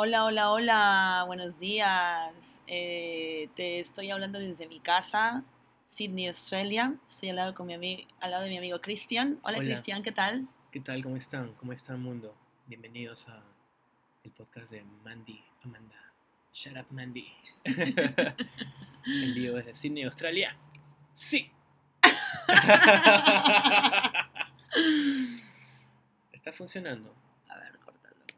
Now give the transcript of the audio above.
Hola, hola, hola, buenos días. Eh, te estoy hablando desde mi casa, Sydney, Australia. Estoy al lado, con mi al lado de mi amigo Cristian. Hola, Hola. Cristian, ¿qué tal? ¿Qué tal? ¿Cómo están? ¿Cómo está el mundo? Bienvenidos a el podcast de Mandy Amanda. Shut up, Mandy. en vivo desde Sydney, Australia. Sí. Está funcionando.